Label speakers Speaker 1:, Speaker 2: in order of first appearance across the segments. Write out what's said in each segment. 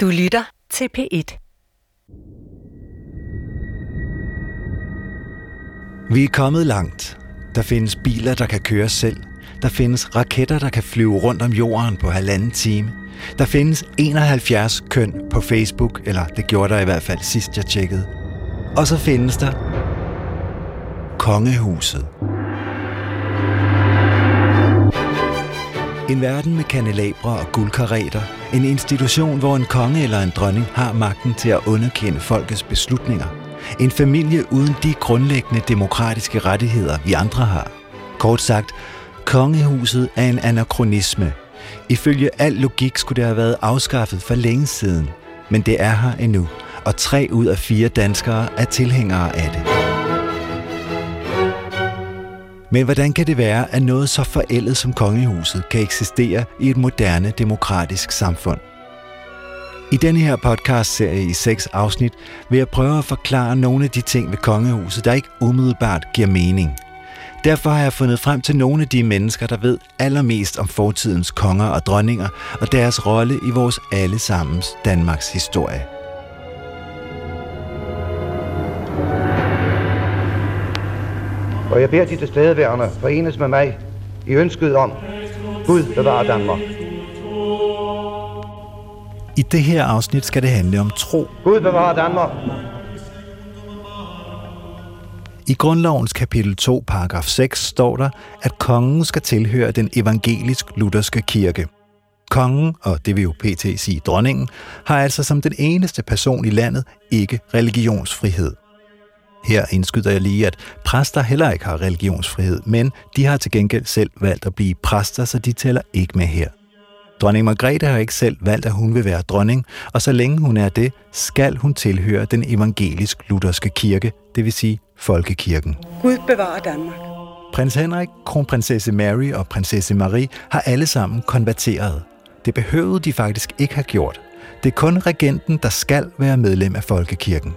Speaker 1: Du lytter til P1.
Speaker 2: Vi er kommet langt. Der findes biler, der kan køre selv. Der findes raketter, der kan flyve rundt om jorden på halvanden time. Der findes 71 køn på Facebook, eller det gjorde der i hvert fald sidst jeg tjekkede. Og så findes der Kongehuset. En verden med kanelabre og guldkareter. En institution, hvor en konge eller en dronning har magten til at underkende folkets beslutninger. En familie uden de grundlæggende demokratiske rettigheder, vi andre har. Kort sagt, kongehuset er en anachronisme. Ifølge al logik skulle det have været afskaffet for længe siden. Men det er her endnu, og tre ud af fire danskere er tilhængere af det. Men hvordan kan det være, at noget så forældet som kongehuset kan eksistere i et moderne demokratisk samfund? I denne her podcast-serie i seks afsnit vil jeg prøve at forklare nogle af de ting ved kongehuset, der ikke umiddelbart giver mening. Derfor har jeg fundet frem til nogle af de mennesker, der ved allermest om fortidens konger og dronninger og deres rolle i vores allesammens Danmarks historie.
Speaker 3: Og jeg beder de tilstedeværende forenes med mig i ønsket om, Gud bevarer Danmark.
Speaker 2: I det her afsnit skal det handle om tro.
Speaker 3: Gud bevarer Danmark.
Speaker 2: I grundlovens kapitel 2, paragraf 6 står der, at kongen skal tilhøre den evangelisk-lutherske kirke. Kongen, og det vil jo pt. sige dronningen, har altså som den eneste person i landet ikke religionsfrihed. Her indskyder jeg lige, at præster heller ikke har religionsfrihed, men de har til gengæld selv valgt at blive præster, så de tæller ikke med her. Dronning Margrethe har ikke selv valgt, at hun vil være dronning, og så længe hun er det, skal hun tilhøre den evangelisk-lutherske kirke, det vil sige folkekirken.
Speaker 4: Gud bevarer Danmark.
Speaker 2: Prins Henrik, kronprinsesse Mary og prinsesse Marie har alle sammen konverteret. Det behøvede de faktisk ikke have gjort. Det er kun regenten, der skal være medlem af folkekirken.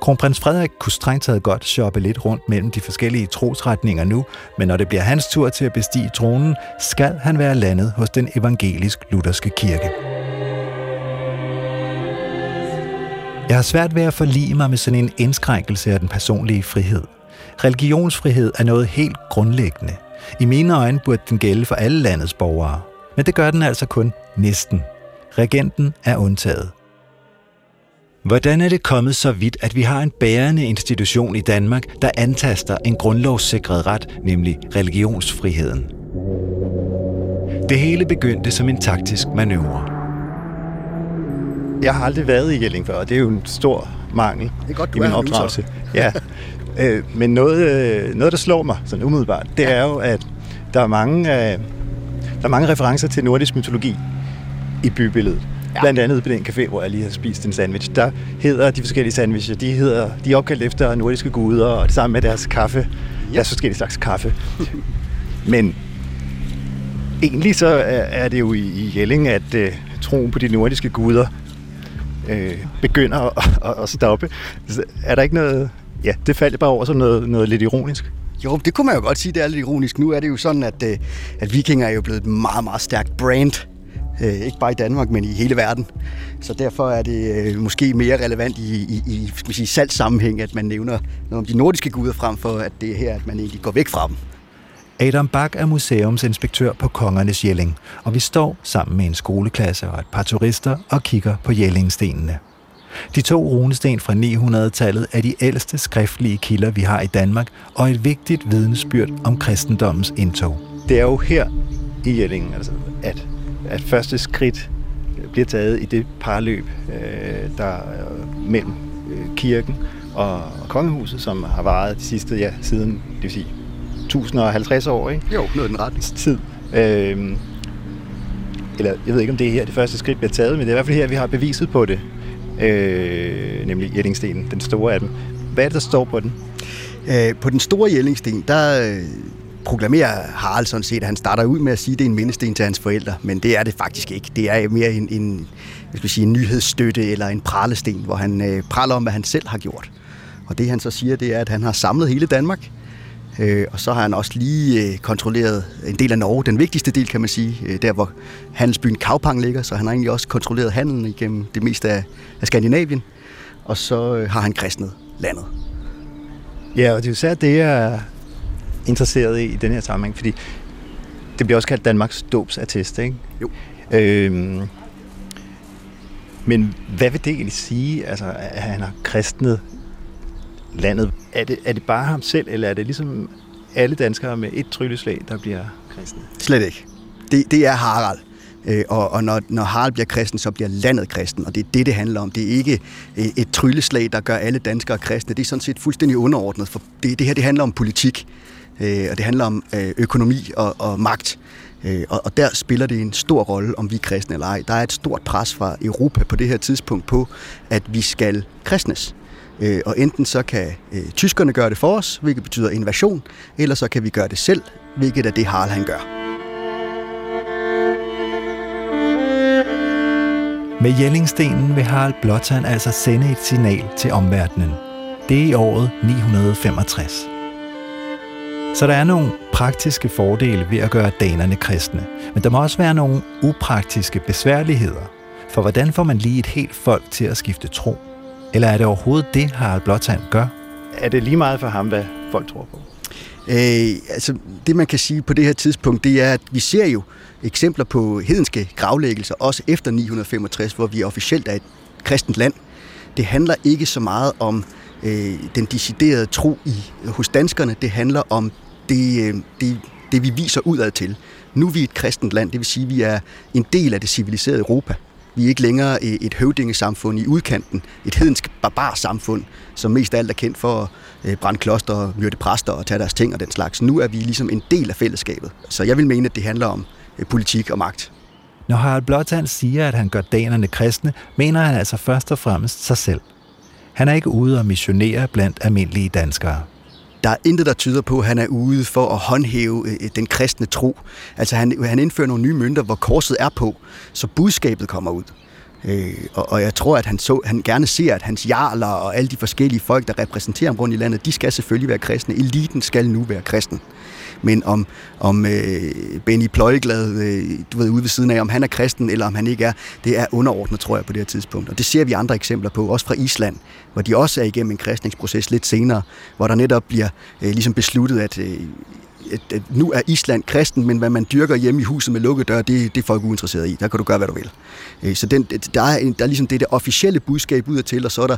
Speaker 2: Kronprins Frederik kunne strengt taget godt shoppe lidt rundt mellem de forskellige trosretninger nu, men når det bliver hans tur til at bestige tronen, skal han være landet hos den evangelisk-lutherske kirke. Jeg har svært ved at forlige mig med sådan en indskrænkelse af den personlige frihed. Religionsfrihed er noget helt grundlæggende. I mine øjne burde den gælde for alle landets borgere. Men det gør den altså kun næsten. Regenten er undtaget. Hvordan er det kommet så vidt, at vi har en bærende institution i Danmark, der antaster en grundlovssikret ret, nemlig religionsfriheden? Det hele begyndte som en taktisk manøvre. Jeg har aldrig været i Jelling før, og det er jo en stor mangel
Speaker 5: Det er godt, du
Speaker 2: i min opdragelse. Ja. Øh, Men noget, øh, noget, der slår mig sådan umiddelbart, det er jo, at der er mange, øh, der er mange referencer til nordisk mytologi i bybilledet. Ja. Blandt andet på den café, hvor jeg lige har spist en sandwich. Der hedder de forskellige sandwiches, de, hedder, de er opkaldt efter nordiske guder, og det samme med deres kaffe. Ja. Deres forskellige slags kaffe. Men egentlig så er, det jo i, i Jelling, at øh, troen på de nordiske guder øh, begynder at, at, at stoppe. Er der ikke noget... Ja, det faldt bare over som noget, noget lidt ironisk.
Speaker 5: Jo, det kunne man jo godt sige, det er lidt ironisk. Nu er det jo sådan, at, øh, at vikinger er jo blevet et meget, meget stærkt brand. Øh, Ikke bare i Danmark, men i hele verden. Så derfor er det øh, måske mere relevant i, i, i skal vi sige, salgssammenhæng, at man nævner noget om de nordiske guder, frem for at det er her, at man egentlig går væk fra dem.
Speaker 2: Adam Bak er museumsinspektør på Kongernes Jelling, og vi står sammen med en skoleklasse og et par turister og kigger på Jellingstenene. De to runesten fra 900-tallet er de ældste skriftlige kilder, vi har i Danmark, og et vigtigt vidnesbyrd om kristendommens indtog. Det er jo her i Jelling, altså, at, at første skridt bliver taget i det parløb, øh, der er mellem øh, kirken og kongehuset, som har varet de sidste, ja, siden, det vil sige, 1050 år, ikke?
Speaker 5: Jo, noget den retning.
Speaker 2: tid. Øhm, eller jeg ved ikke, om det er her, det første skridt bliver taget, men det er i hvert fald her, vi har beviset på det. Øh, nemlig Jellingstenen, den store af dem. Hvad er det, der står på den?
Speaker 5: Øh, på den store Jellingsten, der øh, proklamerer Harald sådan set, at han starter ud med at sige, at det er en mindesten til hans forældre, men det er det faktisk ikke. Det er mere en, en, jeg skal sige, en nyhedsstøtte eller en pralesten, hvor han øh, praler om, hvad han selv har gjort. Og det han så siger, det er, at han har samlet hele Danmark. Øh, og så har han også lige øh, kontrolleret en del af Norge, den vigtigste del kan man sige, øh, der hvor handelsbyen Kaupang ligger, så han har egentlig også kontrolleret handelen igennem det meste af, af Skandinavien. Og så øh, har han kristnet landet.
Speaker 2: Ja, og det er jo særligt det, er interesseret i i den her sammenhæng, fordi det bliver også kaldt Danmarks dåbsattest, ikke?
Speaker 5: Jo.
Speaker 2: Øhm, men hvad vil det egentlig sige, altså, at han har kristnet landet? Er det, er det bare ham selv, eller er det ligesom alle danskere med et trylleslag, der bliver kristne?
Speaker 5: Slet ikke. Det, det er Harald. Øh, og, og når, når Harald bliver kristen, så bliver landet kristen, og det er det, det handler om. Det er ikke øh, et trylleslag, der gør alle danskere kristne. Det er sådan set fuldstændig underordnet, for det, det her det handler om politik, øh, og det handler om øh, økonomi og, og magt. Øh, og, og der spiller det en stor rolle, om vi er kristne eller ej. Der er et stort pres fra Europa på det her tidspunkt på, at vi skal kristnes. Øh, og enten så kan tyskerne gøre det for os, hvilket betyder invasion, eller så kan vi gøre det selv, hvilket er det Harald han gør.
Speaker 1: Med Jellingstenen vil Harald Blåtand altså sende et signal til omverdenen. Det er i året 965. Så der er nogle praktiske fordele ved at gøre danerne kristne, men der må også være nogle upraktiske besværligheder. For hvordan får man lige et helt folk til at skifte tro? Eller er det overhovedet det, Harald Blåtand gør?
Speaker 2: Er det lige meget for ham, hvad folk tror på?
Speaker 5: Øh, altså, det man kan sige på det her tidspunkt, det er, at vi ser jo eksempler på hedenske gravlæggelser, også efter 965, hvor vi officielt er et kristent land. Det handler ikke så meget om øh, den deciderede tro i, hos danskerne, det handler om det, øh, det, det, vi viser udad til. Nu er vi et kristent land, det vil sige, at vi er en del af det civiliserede Europa. Vi er ikke længere øh, et høvdingesamfund i udkanten, et hedensk barbarsamfund, som mest af alt er kendt for øh, at brænde kloster, myrde præster og tage deres ting og den slags. Nu er vi ligesom en del af fællesskabet. Så jeg vil mene, at det handler om politik og magt.
Speaker 1: Når Harald Blåtand siger, at han gør danerne kristne, mener han altså først og fremmest sig selv. Han er ikke ude og missionere blandt almindelige danskere.
Speaker 5: Der er intet, der tyder på, at han er ude for at håndhæve øh, øh, den kristne tro. Altså han, han indfører nogle nye mønter, hvor korset er på, så budskabet kommer ud. Øh, og, og jeg tror, at han, så, han gerne ser, at hans jarler og alle de forskellige folk, der repræsenterer ham rundt i landet, de skal selvfølgelig være kristne. Eliten skal nu være kristen. Men om, om øh, Benny Pløjeglad, øh, du ved, ude ved siden af, om han er kristen eller om han ikke er, det er underordnet, tror jeg, på det her tidspunkt. Og det ser vi andre eksempler på, også fra Island, hvor de også er igennem en kristningsproces lidt senere, hvor der netop bliver øh, ligesom besluttet, at øh, at, nu er Island kristen, men hvad man dyrker hjemme i huset med lukkede døre, det, det er folk uinteresseret i. Der kan du gøre, hvad du vil. Øh, så den, der, er, der er ligesom det, det officielle budskab ud til, og så er der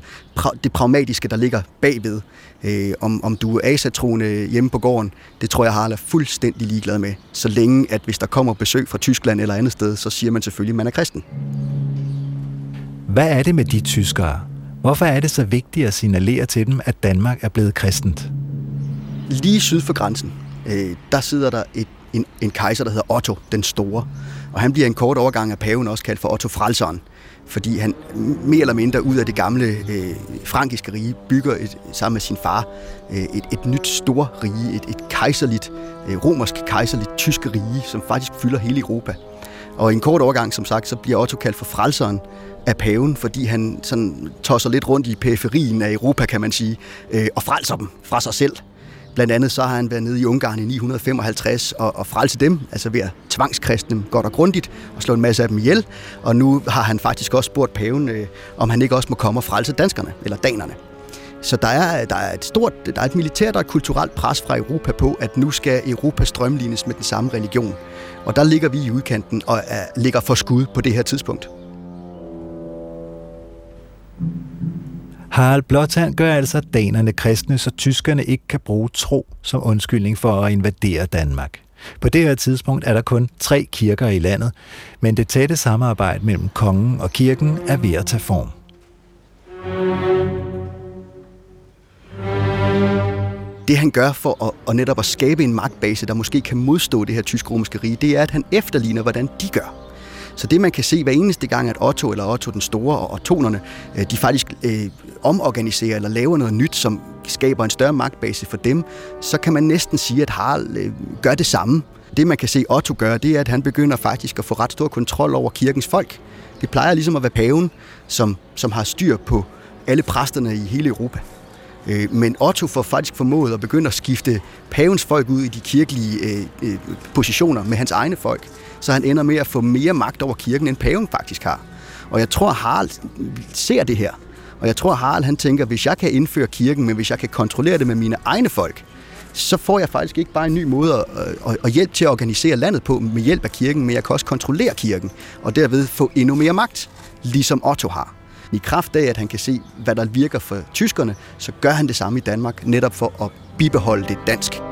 Speaker 5: det pragmatiske, der ligger bagved. Øh, om, om du er asatroende hjemme på gården, det tror jeg, Harald er fuldstændig ligeglad med. Så længe, at hvis der kommer besøg fra Tyskland eller andet sted, så siger man selvfølgelig, at man er kristen.
Speaker 1: Hvad er det med de tyskere? Hvorfor er det så vigtigt at signalere til dem, at Danmark er blevet kristent?
Speaker 5: Lige syd for grænsen, øh, der sidder der et, en, en kejser, der hedder Otto den Store. Og han bliver en kort overgang af paven også kaldt for Otto Frelseren, fordi han mere eller mindre ud af det gamle øh, frankiske rige bygger et, sammen med sin far øh, et, et nyt stor rige, et, et kejserligt, øh, romersk kejserligt tyske rige, som faktisk fylder hele Europa. Og i en kort overgang, som sagt, så bliver Otto kaldt for frelseren af paven, fordi han sådan tosser lidt rundt i periferien af Europa, kan man sige, øh, og frelser dem fra sig selv. Blandt andet så har han været nede i Ungarn i 955 og, og frelse dem, altså ved at tvangskristne dem godt og grundigt og slå en masse af dem ihjel. Og nu har han faktisk også spurgt paven, øh, om han ikke også må komme og frelse danskerne, eller danerne. Så der er, der er et stort, der er et militært og et kulturelt pres fra Europa på, at nu skal Europa strømlignes med den samme religion. Og der ligger vi i udkanten og er, ligger for skud på det her tidspunkt.
Speaker 1: Harald Blåtand gør altså danerne kristne, så tyskerne ikke kan bruge tro som undskyldning for at invadere Danmark. På det her tidspunkt er der kun tre kirker i landet, men det tætte samarbejde mellem kongen og kirken er ved at tage form.
Speaker 5: Det han gør for at, at netop at skabe en magtbase, der måske kan modstå det her tysk-romerske rige, det er, at han efterligner, hvordan de gør. Så det man kan se hver eneste gang, at Otto eller Otto den Store og Ottonerne, øh, de faktisk øh, omorganiserer eller laver noget nyt, som skaber en større magtbase for dem, så kan man næsten sige, at Harald øh, gør det samme. Det man kan se Otto gøre, det er, at han begynder faktisk at få ret stor kontrol over kirkens folk. Det plejer ligesom at være paven, som, som har styr på alle præsterne i hele Europa. Øh, men Otto får faktisk formået at begynde at skifte pavens folk ud i de kirkelige øh, øh, positioner med hans egne folk. Så han ender med at få mere magt over kirken, end paven faktisk har. Og jeg tror, Harald ser det her. Og jeg tror, Harald han tænker, hvis jeg kan indføre kirken, men hvis jeg kan kontrollere det med mine egne folk, så får jeg faktisk ikke bare en ny måde at, at, at hjælpe til at organisere landet på med hjælp af kirken, men jeg kan også kontrollere kirken, og derved få endnu mere magt, ligesom Otto har. I kraft af, at han kan se, hvad der virker for tyskerne, så gør han det samme i Danmark, netop for at bibeholde det dansk.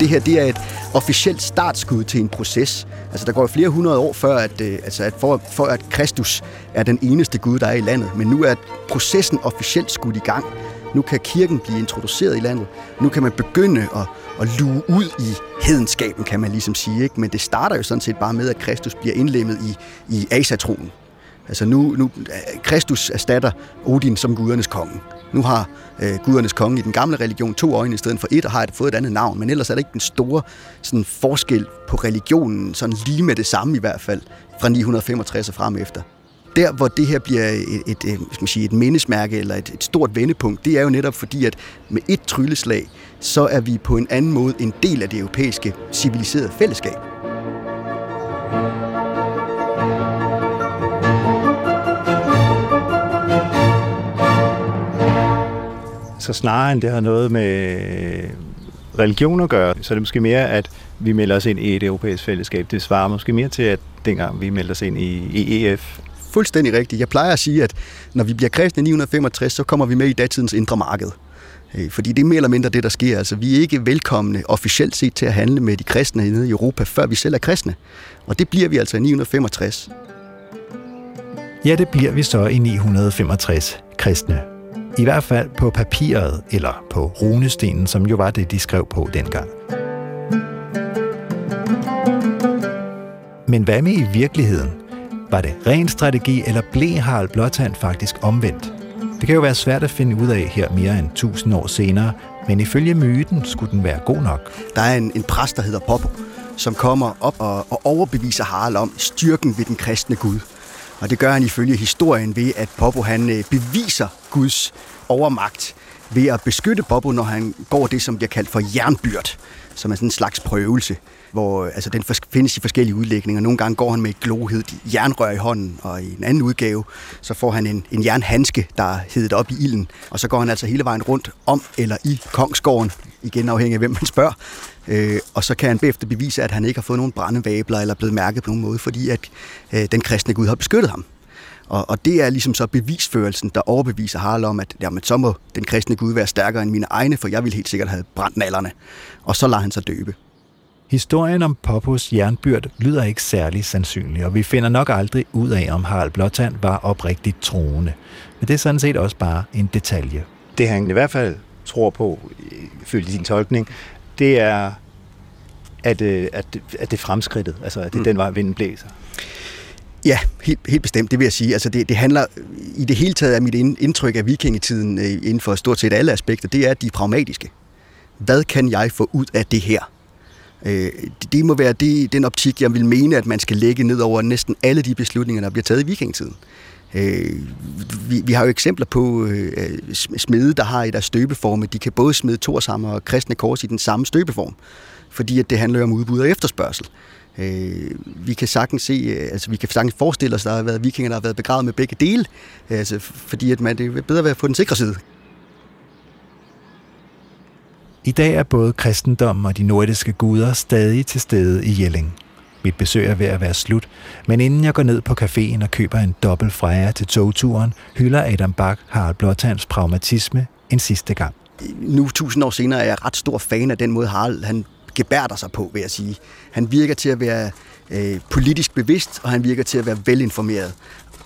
Speaker 5: Det her det er et officielt startskud til en proces. Altså, der går flere hundrede år før, at, øh, altså, at for, for at Kristus er den eneste Gud, der er i landet. Men nu er processen officielt skudt i gang. Nu kan kirken blive introduceret i landet. Nu kan man begynde at, at luge ud i hedenskaben, kan man ligesom sige. Ikke? Men det starter jo sådan set bare med, at Kristus bliver indlemmet i, i asatronen. Altså nu, nu, øh, Kristus erstatter Odin som gudernes konge. Nu har øh, gudernes konge i den gamle religion to øjne i stedet for et, og har et, fået et andet navn. Men ellers er der ikke den store sådan, forskel på religionen, sådan lige med det samme i hvert fald, fra 965 og frem efter. Der, hvor det her bliver et, et, et, øh, skal man sige, et mindesmærke eller et, et stort vendepunkt, det er jo netop fordi, at med et trylleslag, så er vi på en anden måde en del af det europæiske civiliserede fællesskab.
Speaker 2: Så snarere end det har noget med religion at gøre, så er det måske mere, at vi melder os ind i et europæisk fællesskab. Det svarer måske mere til, at dengang vi meldte os ind i EF.
Speaker 5: Fuldstændig rigtigt. Jeg plejer at sige, at når vi bliver kristne i 965, så kommer vi med i datidens indre marked. Øh, fordi det er mere eller mindre det, der sker. Altså, vi er ikke velkomne officielt set til at handle med de kristne nede i Europa, før vi selv er kristne. Og det bliver vi altså i 965.
Speaker 1: Ja, det bliver vi så i 965 kristne. I hvert fald på papiret eller på runestenen, som jo var det, de skrev på dengang. Men hvad med i virkeligheden? Var det ren strategi, eller blev Harald Blåtand faktisk omvendt? Det kan jo være svært at finde ud af her mere end 1000 år senere, men ifølge myten skulle den være god nok.
Speaker 5: Der er en, en præst, der hedder Popo, som kommer op og, og overbeviser Harald om styrken ved den kristne Gud. Og det gør han ifølge historien ved, at Popo han øh, beviser Guds overmagt ved at beskytte Popo, når han går det, som bliver kaldt for jernbyrd, som er sådan en slags prøvelse, hvor øh, altså, den findes i forskellige udlægninger. Nogle gange går han med et glohed jernrør i hånden, og i en anden udgave, så får han en, en jernhandske, der er hedet op i ilden, og så går han altså hele vejen rundt om eller i kongsgården, igen afhængig af hvem man spørger, øh, og så kan han bagefter bevise, at han ikke har fået nogen brændevabler eller er blevet mærket på nogen måde, fordi at øh, den kristne Gud har beskyttet ham. Og, og det er ligesom så bevisførelsen, der overbeviser Harald om, at jamen, så må den kristne Gud være stærkere end mine egne, for jeg vil helt sikkert have brændt nallerne. Og så lader han sig døbe.
Speaker 1: Historien om Poppos jernbyrd lyder ikke særlig sandsynlig, og vi finder nok aldrig ud af, om Harald Blåtand var oprigtigt troende. Men det er sådan set også bare en detalje.
Speaker 2: Det han i hvert fald tror på, ifølge din tolkning, det er, at, øh, at, at det fremskridtet, altså at det er mm. den vej, vinden blæser.
Speaker 5: Ja, helt, helt bestemt, det vil jeg sige. Altså det, det handler, i det hele taget af mit indtryk af vikingetiden øh, inden for stort set alle aspekter, det er, at de er pragmatiske. Hvad kan jeg få ud af det her? Øh, det må være det, den optik, jeg vil mene, at man skal lægge ned over næsten alle de beslutninger, der bliver taget i vikingetiden. Øh, vi, vi har jo eksempler på øh, smede, der har i deres støbeforme, de kan både smide torsammer og kristne kors i den samme støbeform, fordi at det handler om udbud og efterspørgsel. Øh, vi kan sagtens se, øh, altså vi kan sagtens forestille os, at der har været vikinger, der har været begravet med begge dele, altså, fordi at man, det er bedre at være på den sikre side.
Speaker 1: I dag er både kristendommen og de nordiske guder stadig til stede i Jelling. Mit besøg er ved at være slut, men inden jeg går ned på caféen og køber en dobbelt freja til togturen, hylder Adam Bak Harald Blåtands pragmatisme en sidste gang.
Speaker 5: Nu, tusind år senere, er jeg ret stor fan af den måde, Harald han gebærder sig på, vil jeg sige. Han virker til at være øh, politisk bevidst, og han virker til at være velinformeret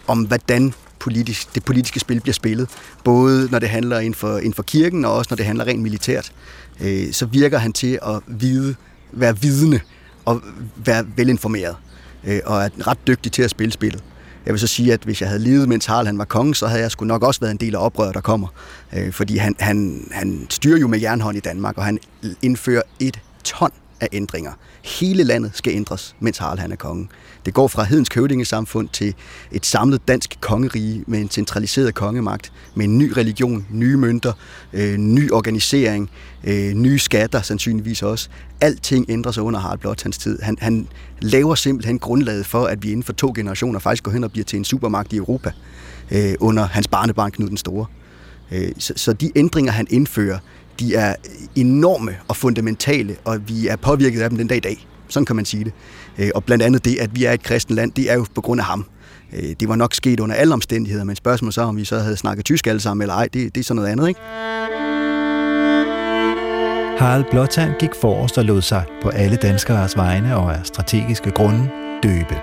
Speaker 5: om, hvordan politisk, det politiske spil bliver spillet. Både når det handler inden for, inden for kirken, og også når det handler rent militært. Øh, så virker han til at vide, være vidende og være velinformeret. Øh, og er ret dygtig til at spille spillet. Jeg vil så sige, at hvis jeg havde levet, mens Harald han var konge, så havde jeg sgu nok også været en del af oprøret, der kommer. Øh, fordi han, han, han styrer jo med jernhånd i Danmark, og han indfører et ton af ændringer. Hele landet skal ændres, mens Harald han er konge. Det går fra hedensk høvdingesamfund til et samlet dansk kongerige med en centraliseret kongemagt, med en ny religion, nye mønter, øh, ny organisering, øh, nye skatter sandsynligvis også. Alting ændrer sig under Harald Blåtands tid. Han, han laver simpelthen grundlaget for, at vi inden for to generationer faktisk går hen og bliver til en supermagt i Europa øh, under hans barnebarn Knud den Store. Øh, så, så de ændringer, han indfører, de er enorme og fundamentale, og vi er påvirket af dem den dag i dag. Sådan kan man sige det. Øh, og blandt andet det, at vi er et kristent land, det er jo på grund af ham. Øh, det var nok sket under alle omstændigheder, men spørgsmålet så, om vi så havde snakket tysk alle sammen eller ej, det, det er sådan noget andet, ikke?
Speaker 2: Harald Blåtand gik forrest og lod sig på alle danskers vegne og af strategiske grunde døbe.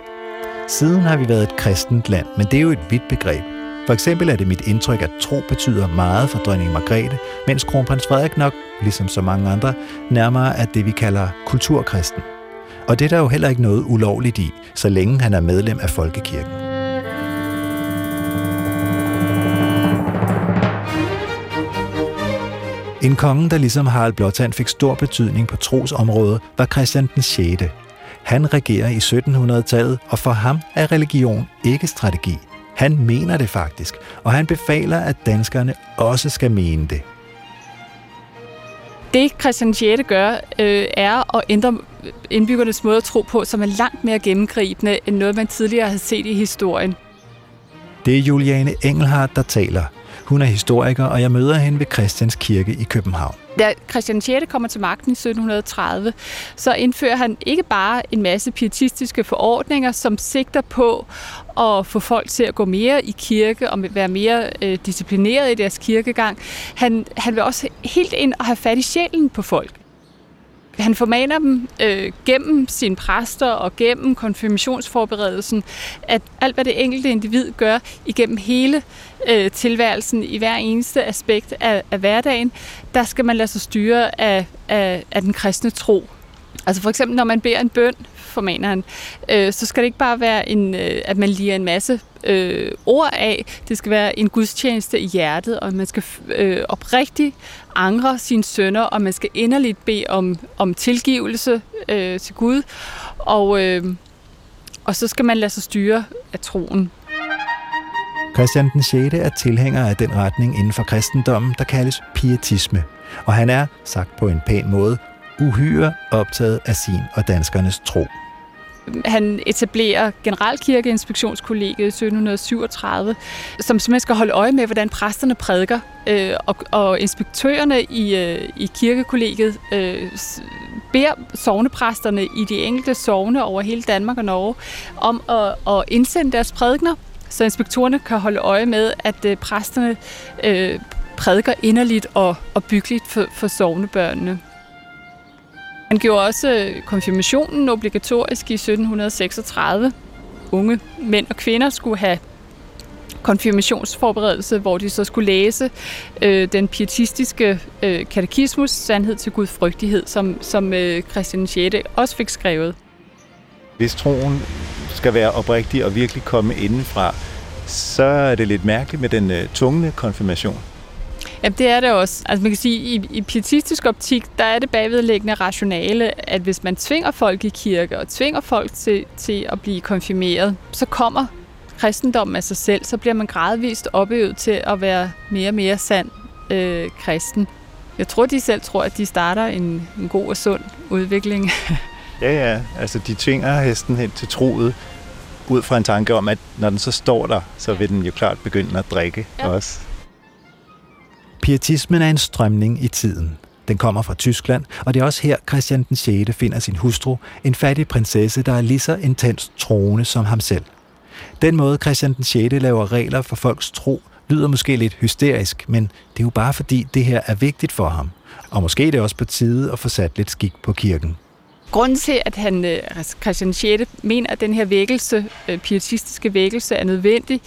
Speaker 2: Siden har vi været et kristent land, men det er jo et vidt begreb. For eksempel er det mit indtryk, at tro betyder meget for dronning Margrethe, mens kronprins Frederik nok, ligesom så mange andre, nærmere er det, vi kalder kulturkristen. Og det er der jo heller ikke noget ulovligt i, så længe han er medlem af Folkekirken. En konge, der ligesom Harald Blåtand fik stor betydning på trosområdet, var Christian den 6. Han regerer i 1700-tallet, og for ham er religion ikke strategi. Han mener det faktisk, og han befaler, at danskerne også skal mene det.
Speaker 4: Det Christian 6. gør, øh, er at ændre indbyggernes måde at tro på, som er langt mere gennemgribende end noget, man tidligere har set i historien.
Speaker 2: Det er Juliane Engelhardt, der taler. Hun er historiker, og jeg møder hende ved Christians Kirke i København.
Speaker 4: Da Christian 6. kommer til magten i 1730, så indfører han ikke bare en masse pietistiske forordninger, som sigter på at få folk til at gå mere i kirke og være mere øh, disciplineret i deres kirkegang. Han, han vil også helt ind og have fat i sjælen på folk. Han formaner dem øh, gennem sine præster og gennem konfirmationsforberedelsen, at alt, hvad det enkelte individ gør igennem hele øh, tilværelsen, i hver eneste aspekt af, af hverdagen, der skal man lade sig styre af, af, af den kristne tro. Altså for eksempel, når man beder en bøn, formaner han, øh, så skal det ikke bare være, en, øh, at man lige en masse øh, ord af. Det skal være en gudstjeneste i hjertet, og man skal øh, oprigtigt angre sine sønner, og man skal inderligt bede om, om tilgivelse øh, til Gud. Og, øh, og så skal man lade sig styre af troen.
Speaker 2: Christian den 6. er tilhænger af den retning inden for kristendommen, der kaldes pietisme. Og han er, sagt på en pæn måde, uhyre optaget af sin og danskernes tro.
Speaker 4: Han etablerer Generalkirkeinspektionskollegiet i 1737, som simpelthen skal holde øje med, hvordan præsterne prædiker. Øh, og, og inspektørerne i, øh, i kirkekollegiet øh, beder sovnepræsterne i de enkelte sovne over hele Danmark og Norge om at, at indsende deres prædikner, så inspektorerne kan holde øje med, at øh, præsterne øh, prædiker inderligt og, og byggeligt for, for sovnebørnene. Han gjorde også øh, konfirmationen obligatorisk i 1736. Unge mænd og kvinder skulle have konfirmationsforberedelse, hvor de så skulle læse øh, den pietistiske øh, katekismus, Sandhed til Gud frygtighed, som, som øh, Christian 6. også fik skrevet.
Speaker 6: Hvis troen skal være oprigtig og virkelig komme indenfra, så er det lidt mærkeligt med den øh, tunge konfirmation.
Speaker 4: Ja, det er det også. Altså man kan sige, i, i pietistisk optik, der er det bagvedliggende rationale, at hvis man tvinger folk i kirke og tvinger folk til, til at blive konfirmeret, så kommer kristendommen af sig selv, så bliver man gradvist opøvet til at være mere og mere sand øh, kristen. Jeg tror, de selv tror, at de starter en, en god og sund udvikling.
Speaker 6: ja, ja. Altså, de tvinger hesten hen til troet, ud fra en tanke om, at når den så står der, så vil den jo klart begynde at drikke ja. også.
Speaker 2: Pietismen er en strømning i tiden. Den kommer fra Tyskland, og det er også her Christian den 6. finder sin hustru, en fattig prinsesse, der er lige så intens troende som ham selv. Den måde Christian den 6. laver regler for folks tro, lyder måske lidt hysterisk, men det er jo bare fordi, det her er vigtigt for ham. Og måske er det også på tide at få sat lidt skik på kirken.
Speaker 4: Grunden til, at han, øh, altså Christian 6. mener, at den her vækkelse, øh, pietistiske vækkelse, er nødvendig,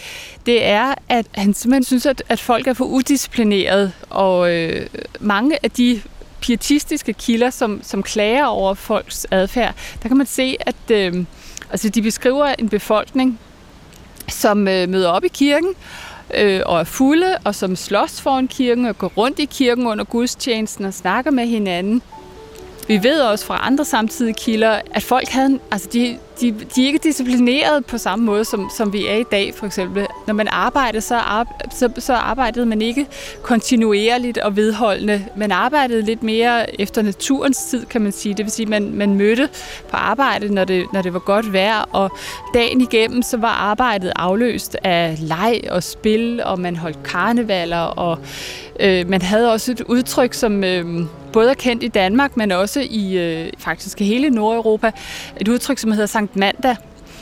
Speaker 4: det er, at han simpelthen synes, at, at folk er for udisciplineret, og øh, mange af de pietistiske kilder, som, som klager over folks adfærd, der kan man se, at øh, altså, de beskriver en befolkning, som øh, møder op i kirken øh, og er fulde, og som slås foran kirken og går rundt i kirken under gudstjenesten og snakker med hinanden. Vi ved også fra andre samtidige kilder, at folk havde, altså de, de, de er ikke disciplineret på samme måde, som, som vi er i dag, for eksempel. Når man arbejdede, så, så, så arbejdede man ikke kontinuerligt og vedholdende. Man arbejdede lidt mere efter naturens tid, kan man sige. Det vil sige, man, man mødte på arbejde, når det, når det var godt vejr, og dagen igennem, så var arbejdet afløst af leg og spil, og man holdt karnevaler, og øh, man havde også et udtryk, som... Øh, både er kendt i Danmark, men også i øh, faktisk hele Nordeuropa. Et udtryk, som hedder Sankt Mandag.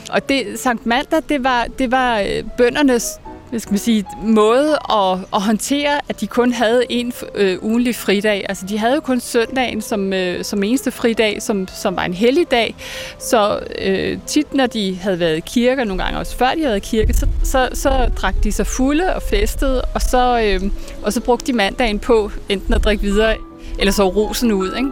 Speaker 4: Og det, Sankt Mandag, det var, det var øh, bøndernes hvad skal man sige, måde at, at håndtere, at de kun havde en øh, ugenlig fridag. Altså, de havde jo kun søndagen som, øh, som eneste fridag, som, som var en hellig dag. Så øh, tit, når de havde været i kirke, og nogle gange også før de havde været i kirke, så, så, så drak de sig fulde og festede, og så, øh, og så brugte de mandagen på enten at drikke videre eller så rosen ud, ikke?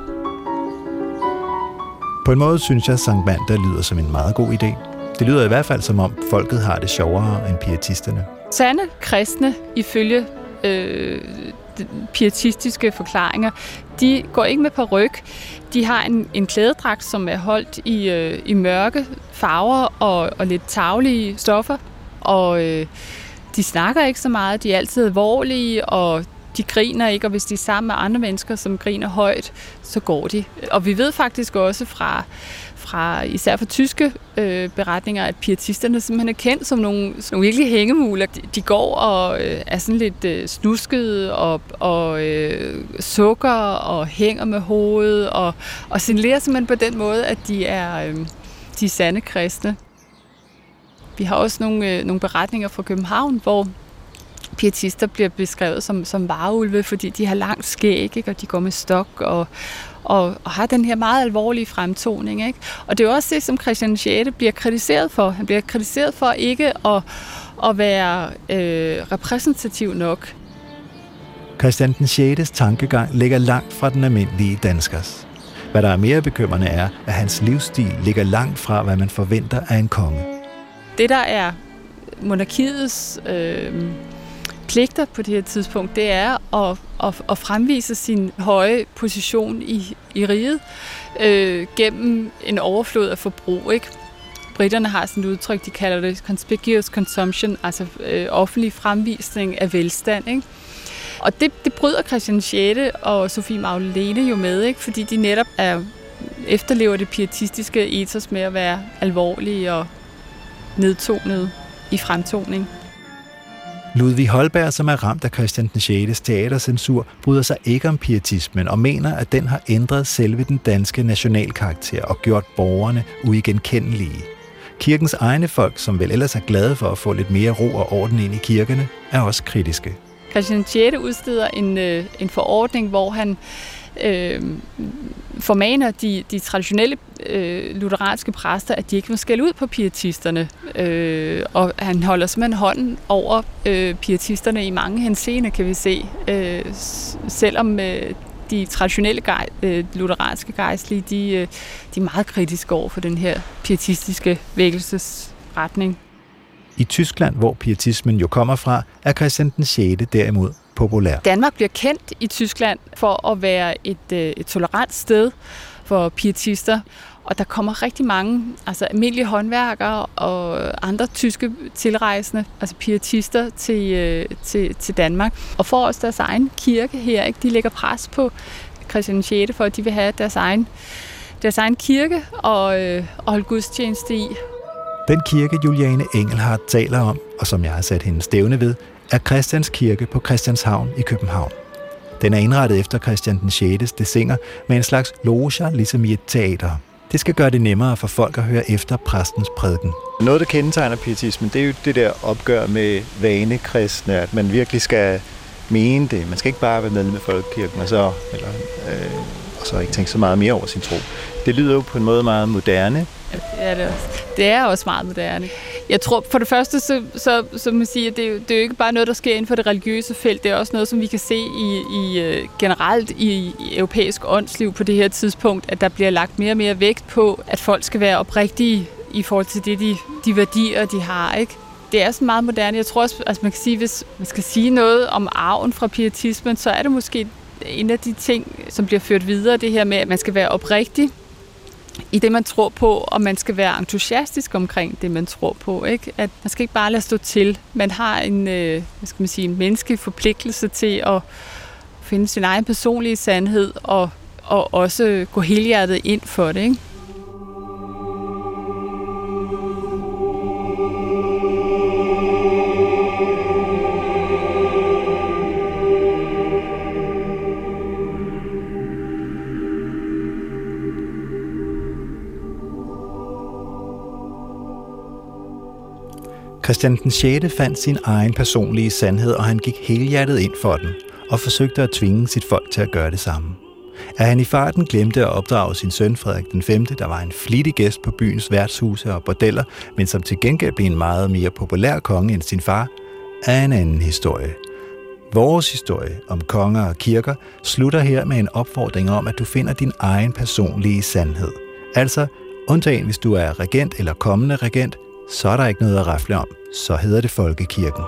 Speaker 1: På en måde synes jeg, at Sankt Mandag lyder som en meget god idé. Det lyder i hvert fald som om, folket har det sjovere end pietisterne.
Speaker 4: Sande kristne, ifølge øh, pietistiske forklaringer, de går ikke med på ryg. De har en, en klædedragt, som er holdt i, øh, i mørke farver og, og lidt taglige stoffer. Og øh, de snakker ikke så meget, de er altid alvorlige, og de griner ikke, og hvis de er sammen med andre mennesker, som griner højt, så går de. Og vi ved faktisk også fra, fra især fra tyske øh, beretninger, at pietisterne simpelthen er kendt som nogle, som nogle virkelig hængemuler. De, de går og øh, er sådan lidt øh, snuskede og, og øh, sukker og hænger med hovedet og, og signalerer simpelthen på den måde, at de er, øh, de er sande kristne. Vi har også nogle, øh, nogle beretninger fra København, hvor pietister bliver beskrevet som, som vareulve, fordi de har langt skæg, ikke? og de går med stok og, og, og har den her meget alvorlige fremtoning. Ikke? Og det er også det, som Christian 6. bliver kritiseret for. Han bliver kritiseret for ikke at, at være øh, repræsentativ nok.
Speaker 1: Christian den 6. tankegang ligger langt fra den almindelige danskers. Hvad der er mere bekymrende er, at hans livsstil ligger langt fra, hvad man forventer af en konge.
Speaker 4: Det, der er monarkiets øh, pligter på det her tidspunkt, det er at, at, at fremvise sin høje position i, i riget øh, gennem en overflod af forbrug. Ikke? Britterne har sådan et udtryk, de kalder det conspicuous consumption, altså øh, offentlig fremvisning af velstand. Ikke? Og det, det bryder Christian 6. og Sofie Magdalene jo med, ikke? fordi de netop er, efterlever det pietistiske ethos med at være alvorlige og nedtonede i fremtoning.
Speaker 1: Ludvig Holberg, som er ramt af Christian den 6. teatercensur, bryder sig ikke om pietismen og mener, at den har ændret selve den danske nationalkarakter og gjort borgerne uigenkendelige. Kirkens egne folk, som vel ellers er glade for at få lidt mere ro og orden ind i kirkerne, er også kritiske.
Speaker 4: Christian 6. udsteder en, øh, en forordning, hvor han øh, formaner de, de traditionelle øh, lutheranske præster, at de ikke må skælde ud på pietisterne. Øh, og han holder simpelthen hånden over øh, pietisterne i mange henseende, kan vi se. Øh, selvom øh, de traditionelle gej, øh, lutheranske gejstlige, de, øh, de er meget kritiske over for den her pietistiske vækkelsesretning.
Speaker 1: I Tyskland, hvor pietismen jo kommer fra, er Christian den 6. derimod populær.
Speaker 4: Danmark bliver kendt i Tyskland for at være et, øh, et tolerant sted for pietister, og der kommer rigtig mange altså almindelige håndværkere og andre tyske tilrejsende, altså pietister til, øh, til, til Danmark, og får også deres egen kirke her. Ikke? De lægger pres på Christian 6. for, at de vil have deres egen, deres egen kirke og, øh, og holde gudstjeneste i.
Speaker 1: Den kirke, Juliane Engelhardt taler om, og som jeg har sat hende stævne ved, er Christians Kirke på Christianshavn i København. Den er indrettet efter Christian den 6. desinger med en slags loger, ligesom i et teater. Det skal gøre det nemmere for folk at høre efter præstens prædiken.
Speaker 2: Noget, der kendetegner pietismen, det er jo det der opgør med vanekristne, at man virkelig skal mene det. Man skal ikke bare være medlem af folkekirken, og så, eller, øh, og så ikke tænke så meget mere over sin tro. Det lyder jo på en måde meget moderne,
Speaker 4: det er, også. det er også meget moderne. Jeg tror, for det første, så, så, så man siger, det, er jo, det er jo ikke bare noget, der sker inden for det religiøse felt. Det er også noget, som vi kan se i, i øh, generelt i, i europæisk åndsliv på det her tidspunkt, at der bliver lagt mere og mere vægt på, at folk skal være oprigtige i forhold til det, de, de værdier, de har. Ikke? det er så meget moderne. Jeg tror også, altså man kan sige, hvis man skal sige noget om arven fra pietismen, så er det måske en af de ting, som bliver ført videre, det her med, at man skal være oprigtig i det, man tror på, og man skal være entusiastisk omkring det, man tror på. Ikke? At man skal ikke bare lade stå til. Man har en, øh, hvad skal man sige, en menneskelig forpligtelse til at finde sin egen personlige sandhed, og, og også gå helhjertet ind for det. Ikke?
Speaker 2: Christian den 6. fandt sin egen personlige sandhed, og han gik helhjertet ind for den, og forsøgte at tvinge sit folk til at gøre det samme. At han i farten glemte at opdrage sin søn Frederik den 5., der var en flittig gæst på byens værtshuse og bordeller, men som til gengæld blev en meget mere populær konge end sin far, er en anden historie. Vores historie om konger og kirker slutter her med en opfordring om, at du finder din egen personlige sandhed. Altså, undtagen hvis du er regent eller kommende regent, så er der ikke noget at rafle om. Så hedder det Folkekirken.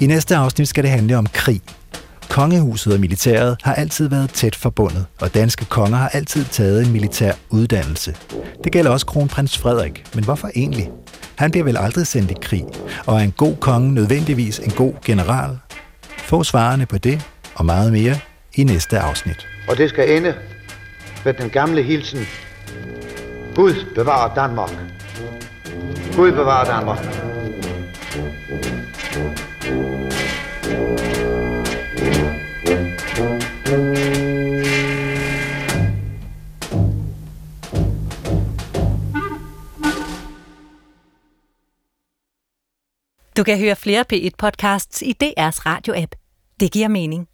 Speaker 2: I næste afsnit skal det handle om krig. Kongehuset og militæret har altid været tæt forbundet, og danske konger har altid taget en militær uddannelse. Det gælder også kronprins Frederik, men hvorfor egentlig? Han bliver vel aldrig sendt i krig, og er en god konge nødvendigvis en god general, få svarene på det og meget mere i næste afsnit.
Speaker 3: Og det skal ende med den gamle hilsen. Gud bevarer Danmark. Gud bevarer Danmark.
Speaker 7: Du kan høre flere P1-podcasts i DR's radio-app. Det giver mening.